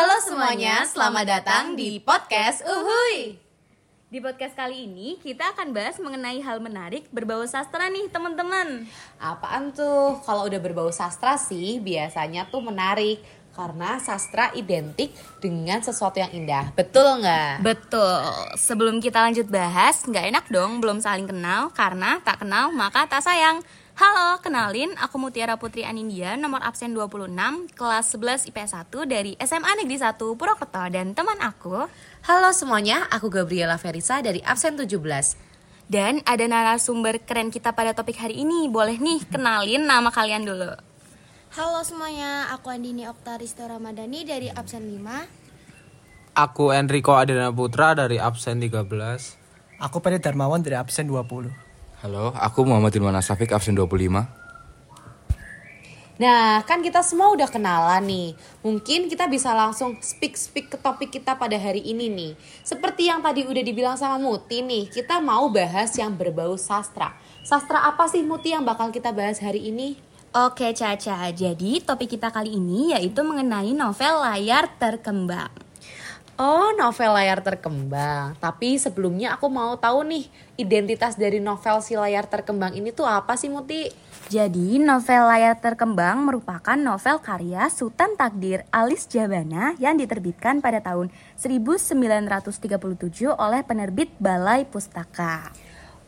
Halo semuanya, selamat datang di podcast Uhuy. Di podcast kali ini kita akan bahas mengenai hal menarik berbau sastra nih teman-teman. Apaan tuh? Kalau udah berbau sastra sih biasanya tuh menarik karena sastra identik dengan sesuatu yang indah. Betul nggak? Betul. Sebelum kita lanjut bahas, nggak enak dong belum saling kenal karena tak kenal maka tak sayang. Halo, kenalin aku Mutiara Putri Anindya, nomor absen 26, kelas 11 IPS 1 dari SMA Negeri 1 Purwokerto dan teman aku Halo semuanya, aku Gabriela Verisa dari absen 17. dan ada narasumber keren kita pada topik hari ini. Boleh nih kenalin nama kalian dulu. Halo semuanya, aku Andini Oktaristo Ramadhani dari absen 5. Aku Enrico Adena Putra dari absen 13. Aku Pede Darmawan dari absen 20. Halo, aku Muhammad Ilman Asafik, absen 25. Nah, kan kita semua udah kenalan nih. Mungkin kita bisa langsung speak-speak ke topik kita pada hari ini nih. Seperti yang tadi udah dibilang sama Muti nih, kita mau bahas yang berbau sastra. Sastra apa sih Muti yang bakal kita bahas hari ini? Oke Caca, jadi topik kita kali ini yaitu mengenai novel layar terkembang. Oh, novel layar terkembang. Tapi sebelumnya aku mau tahu nih, identitas dari novel si layar terkembang ini tuh apa sih Muti? Jadi novel layar terkembang merupakan novel karya Sultan Takdir Alis Jabana yang diterbitkan pada tahun 1937 oleh penerbit Balai Pustaka.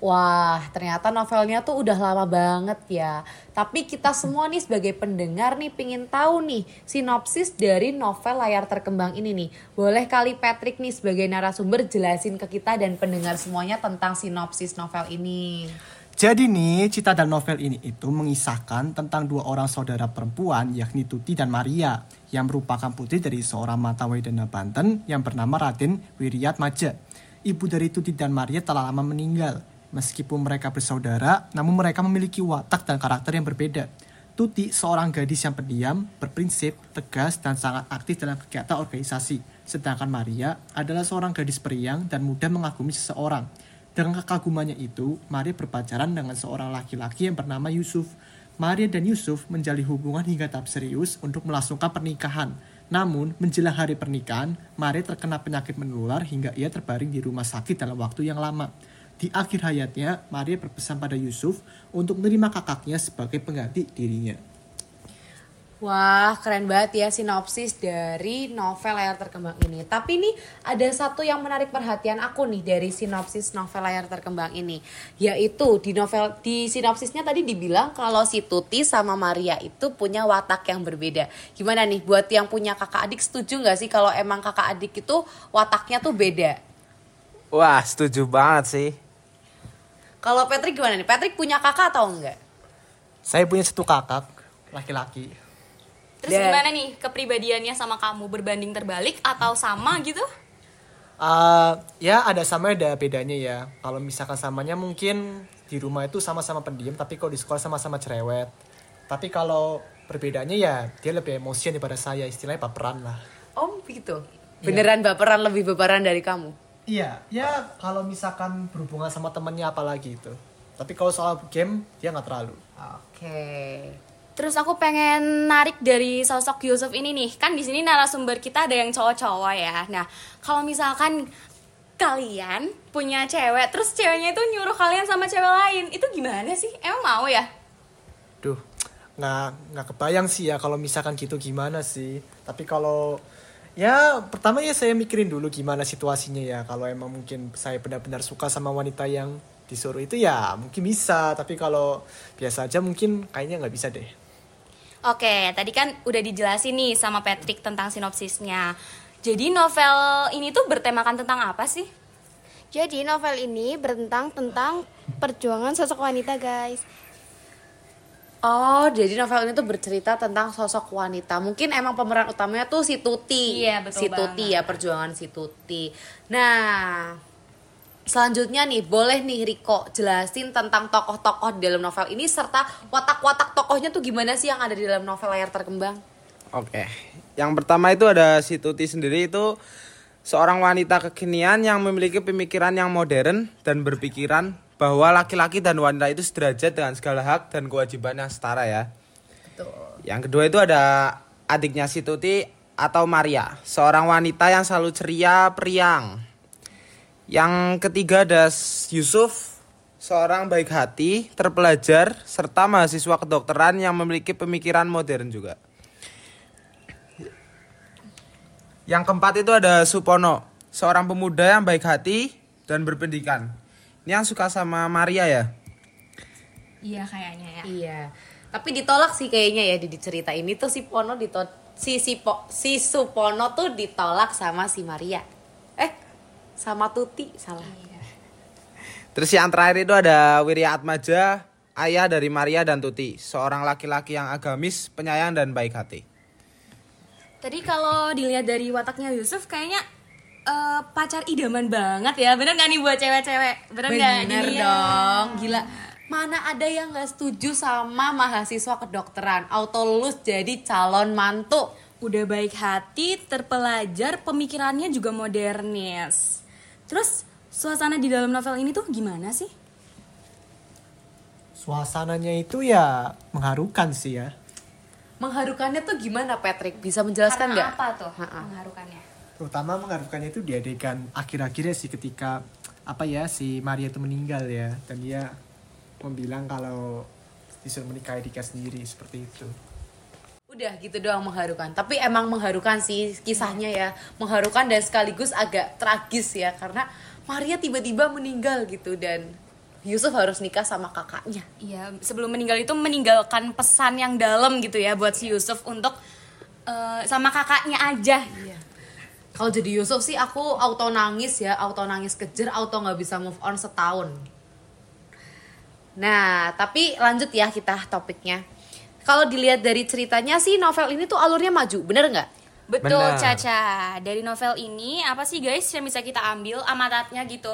Wah, ternyata novelnya tuh udah lama banget ya. Tapi kita semua nih sebagai pendengar nih pingin tahu nih sinopsis dari novel layar terkembang ini nih. Boleh kali Patrick nih sebagai narasumber jelasin ke kita dan pendengar semuanya tentang sinopsis novel ini. Jadi nih, cerita dan novel ini itu mengisahkan tentang dua orang saudara perempuan yakni Tuti dan Maria yang merupakan putri dari seorang Matawai Dana Banten yang bernama Raden Wiriat Maja. Ibu dari Tuti dan Maria telah lama meninggal. Meskipun mereka bersaudara, namun mereka memiliki watak dan karakter yang berbeda. Tuti seorang gadis yang pendiam, berprinsip, tegas, dan sangat aktif dalam kegiatan organisasi. Sedangkan Maria adalah seorang gadis periang dan mudah mengagumi seseorang. Dengan kekagumannya itu, Maria berpacaran dengan seorang laki-laki yang bernama Yusuf. Maria dan Yusuf menjalin hubungan hingga tahap serius untuk melangsungkan pernikahan. Namun, menjelang hari pernikahan, Maria terkena penyakit menular hingga ia terbaring di rumah sakit dalam waktu yang lama. Di akhir hayatnya, Maria berpesan pada Yusuf untuk menerima kakaknya sebagai pengganti dirinya. Wah, keren banget ya sinopsis dari novel layar terkembang ini. Tapi nih ada satu yang menarik perhatian aku nih dari sinopsis novel layar terkembang ini, yaitu di novel di sinopsisnya tadi dibilang kalau si Tuti sama Maria itu punya watak yang berbeda. Gimana nih buat yang punya kakak adik setuju nggak sih kalau emang kakak adik itu wataknya tuh beda? Wah, setuju banget sih. Kalau Patrick gimana nih? Patrick punya kakak atau enggak? Saya punya satu kakak, laki-laki. Terus Dan- gimana nih kepribadiannya sama kamu berbanding terbalik atau sama gitu? Uh, ya ada sama ada bedanya ya. Kalau misalkan samanya mungkin di rumah itu sama-sama pendiam, tapi kalau di sekolah sama-sama cerewet. Tapi kalau perbedaannya ya dia lebih emosian daripada saya, istilahnya baperan lah. Oh gitu. Beneran baperan lebih baperan dari kamu? Iya, ya kalau misalkan berhubungan sama temennya apalagi itu. Tapi kalau soal game dia nggak terlalu. Oke. Terus aku pengen narik dari sosok Yusuf ini nih. Kan di sini narasumber kita ada yang cowok-cowok ya. Nah, kalau misalkan kalian punya cewek, terus ceweknya itu nyuruh kalian sama cewek lain, itu gimana sih? Emang mau ya? Duh, nggak nggak kebayang sih ya kalau misalkan gitu gimana sih. Tapi kalau ya pertama ya saya mikirin dulu gimana situasinya ya. Kalau emang mungkin saya benar-benar suka sama wanita yang disuruh itu ya mungkin bisa. Tapi kalau biasa aja mungkin kayaknya nggak bisa deh. Oke, tadi kan udah dijelasin nih sama Patrick tentang sinopsisnya. Jadi novel ini tuh bertemakan tentang apa sih? Jadi novel ini bertentang tentang perjuangan sosok wanita guys. Oh, jadi novel ini tuh bercerita tentang sosok wanita. Mungkin emang pemeran utamanya tuh si Tuti. Iya, betul Si Tuti banget. ya, perjuangan si Tuti. Nah, selanjutnya nih, boleh nih Riko jelasin tentang tokoh-tokoh di dalam novel ini serta watak-watak tokohnya tuh gimana sih yang ada di dalam novel layar terkembang? Oke. Yang pertama itu ada si Tuti sendiri itu seorang wanita kekinian yang memiliki pemikiran yang modern dan berpikiran bahwa laki-laki dan wanita itu sederajat dengan segala hak dan kewajiban yang setara ya. Yang kedua itu ada adiknya si Tuti atau Maria, seorang wanita yang selalu ceria, periang. Yang ketiga ada Yusuf, seorang baik hati, terpelajar, serta mahasiswa kedokteran yang memiliki pemikiran modern juga. Yang keempat itu ada Supono, seorang pemuda yang baik hati dan berpendidikan. Ini yang suka sama Maria ya? Iya kayaknya ya. Iya. Tapi ditolak sih kayaknya ya di di cerita ini tuh si Pono ditolak si si, Po- si Supono tuh ditolak sama si Maria. Eh, sama Tuti salah. Terus yang terakhir itu ada Wirya Atmaja, ayah dari Maria dan Tuti, seorang laki-laki yang agamis, penyayang dan baik hati. Tadi kalau dilihat dari wataknya Yusuf kayaknya eh, pacar idaman banget ya. Bener gak nih buat cewek-cewek? Bener, nggak? Bener Iya. dong, gila. Mana ada yang nggak setuju sama mahasiswa kedokteran auto lulus jadi calon mantu? Udah baik hati, terpelajar, pemikirannya juga modernis. Terus suasana di dalam novel ini tuh gimana sih? Suasananya itu ya mengharukan sih ya. Mengharukannya tuh gimana Patrick? Bisa menjelaskan nggak? apa tuh Ha-ha. mengharukannya? Terutama mengharukannya itu di adegan akhir-akhirnya sih ketika apa ya si Maria itu meninggal ya dan dia membilang kalau disuruh menikahi Dika sendiri seperti itu. Udah gitu doang mengharukan. Tapi emang mengharukan sih kisahnya ya. Mengharukan dan sekaligus agak tragis ya karena Maria tiba-tiba meninggal gitu dan Yusuf harus nikah sama kakaknya. Iya, sebelum meninggal itu meninggalkan pesan yang dalam gitu ya buat si Yusuf untuk eh, sama kakaknya aja. Iya. Kalau jadi Yusuf sih aku auto nangis ya, auto nangis kejer, auto nggak bisa move on setahun. Nah, tapi lanjut ya kita topiknya. Kalau dilihat dari ceritanya sih novel ini tuh alurnya maju, bener nggak? Betul, Benar. Caca. Dari novel ini apa sih guys yang bisa kita ambil amatatnya gitu?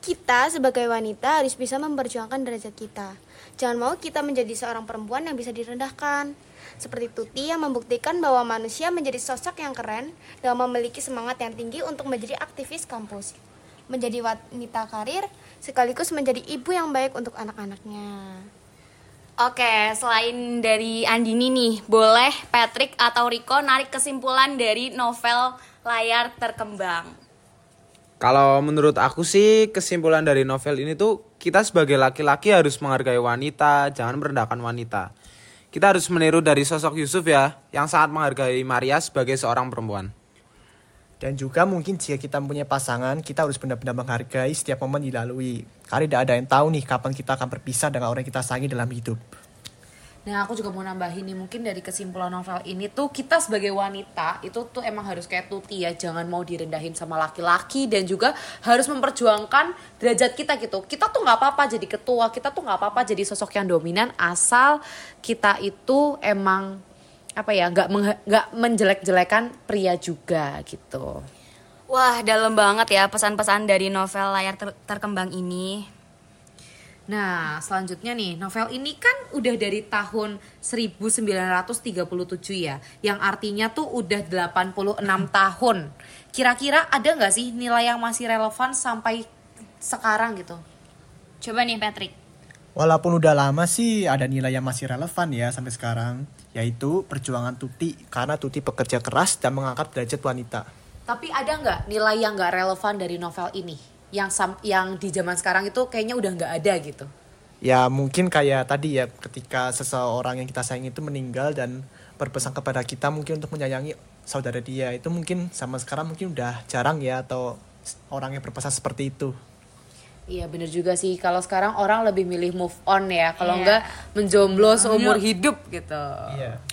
Kita sebagai wanita harus bisa memperjuangkan derajat kita. Jangan mau kita menjadi seorang perempuan yang bisa direndahkan. Seperti Tuti yang membuktikan bahwa manusia menjadi sosok yang keren dan memiliki semangat yang tinggi untuk menjadi aktivis kampus. Menjadi wanita karir sekaligus menjadi ibu yang baik untuk anak-anaknya. Oke, selain dari Andini nih, boleh Patrick atau Riko narik kesimpulan dari novel layar terkembang. Kalau menurut aku sih kesimpulan dari novel ini tuh kita sebagai laki-laki harus menghargai wanita, jangan merendahkan wanita. Kita harus meniru dari sosok Yusuf ya, yang sangat menghargai Maria sebagai seorang perempuan. Dan juga mungkin jika kita mempunyai pasangan, kita harus benar-benar menghargai setiap momen dilalui. Karena tidak ada yang tahu nih kapan kita akan berpisah dengan orang yang kita sayangi dalam hidup. Nah, aku juga mau nambahin nih mungkin dari kesimpulan novel ini tuh kita sebagai wanita itu tuh emang harus kayak Tuti ya, jangan mau direndahin sama laki-laki dan juga harus memperjuangkan derajat kita gitu. Kita tuh nggak apa-apa jadi ketua, kita tuh nggak apa-apa jadi sosok yang dominan asal kita itu emang apa ya nggak nggak menjelek-jelekan pria juga gitu. Wah, dalam banget ya pesan-pesan dari novel layar ter- terkembang ini. Nah, selanjutnya nih, novel ini kan udah dari tahun 1937 ya, yang artinya tuh udah 86 tahun. Kira-kira ada nggak sih nilai yang masih relevan sampai sekarang gitu? Coba nih Patrick. Walaupun udah lama sih ada nilai yang masih relevan ya sampai sekarang, yaitu perjuangan Tuti karena Tuti bekerja keras dan mengangkat derajat wanita. Tapi ada nggak nilai yang nggak relevan dari novel ini? Yang sam- yang di zaman sekarang itu kayaknya udah nggak ada gitu. Ya mungkin kayak tadi ya ketika seseorang yang kita sayangi itu meninggal dan berpesan kepada kita mungkin untuk menyayangi saudara dia itu mungkin sama sekarang mungkin udah jarang ya atau orang yang berpesan seperti itu. Iya bener juga sih, kalau sekarang orang lebih milih move on ya, kalau Iya. nggak menjomblo seumur hidup gitu. Iya.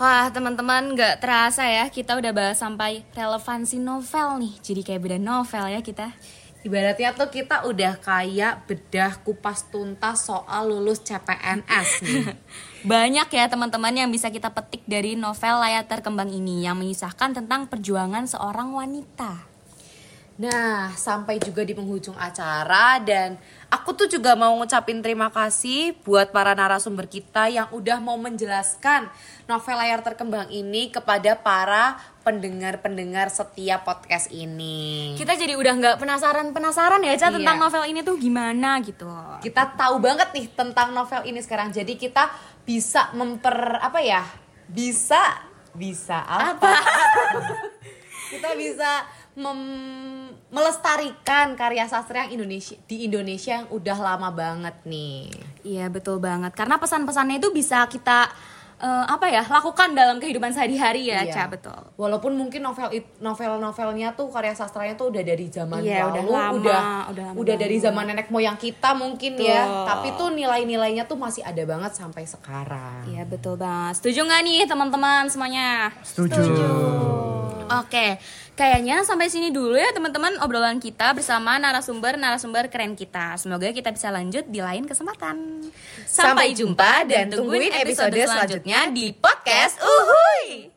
Wah, teman-teman nggak terasa ya kita udah bahas sampai relevansi novel nih. Jadi kayak beda novel ya kita. Ibaratnya tuh kita udah kayak bedah kupas tuntas soal lulus CPNS nih. Banyak ya teman-teman yang bisa kita petik dari novel layar terkembang ini yang mengisahkan tentang perjuangan seorang wanita. Nah, sampai juga di penghujung acara dan aku tuh juga mau ngucapin terima kasih buat para narasumber kita yang udah mau menjelaskan novel layar terkembang ini kepada para pendengar-pendengar setiap podcast ini. Kita jadi udah nggak penasaran-penasaran ya, Ca, Iya. tentang novel ini tuh gimana gitu. kita tahu banget nih tentang novel ini sekarang. Jadi kita bisa memper apa ya? Bisa bisa apa? kita bisa mem- melestarikan karya sastra yang Indonesia di Indonesia yang udah lama banget nih. Iya betul banget karena pesan-pesannya itu bisa kita eh, apa ya lakukan dalam kehidupan sehari-hari ya, Iya. Ca betul. Walaupun mungkin novel novel-novelnya tuh karya sastranya tuh udah dari zaman Iya, udah lalu, lama, udah udah lama udah dari zaman nenek moyang kita mungkin Betul. ya. Tapi tuh nilai-nilainya tuh masih ada banget sampai sekarang. Iya betul banget. Setuju nggak nih teman-teman semuanya? Setuju. Oke, kayaknya sampai sini dulu ya teman-teman obrolan kita bersama narasumber-narasumber keren kita. Semoga kita bisa lanjut di lain kesempatan. Sampai jumpa dan tungguin episode selanjutnya di podcast Uhuy.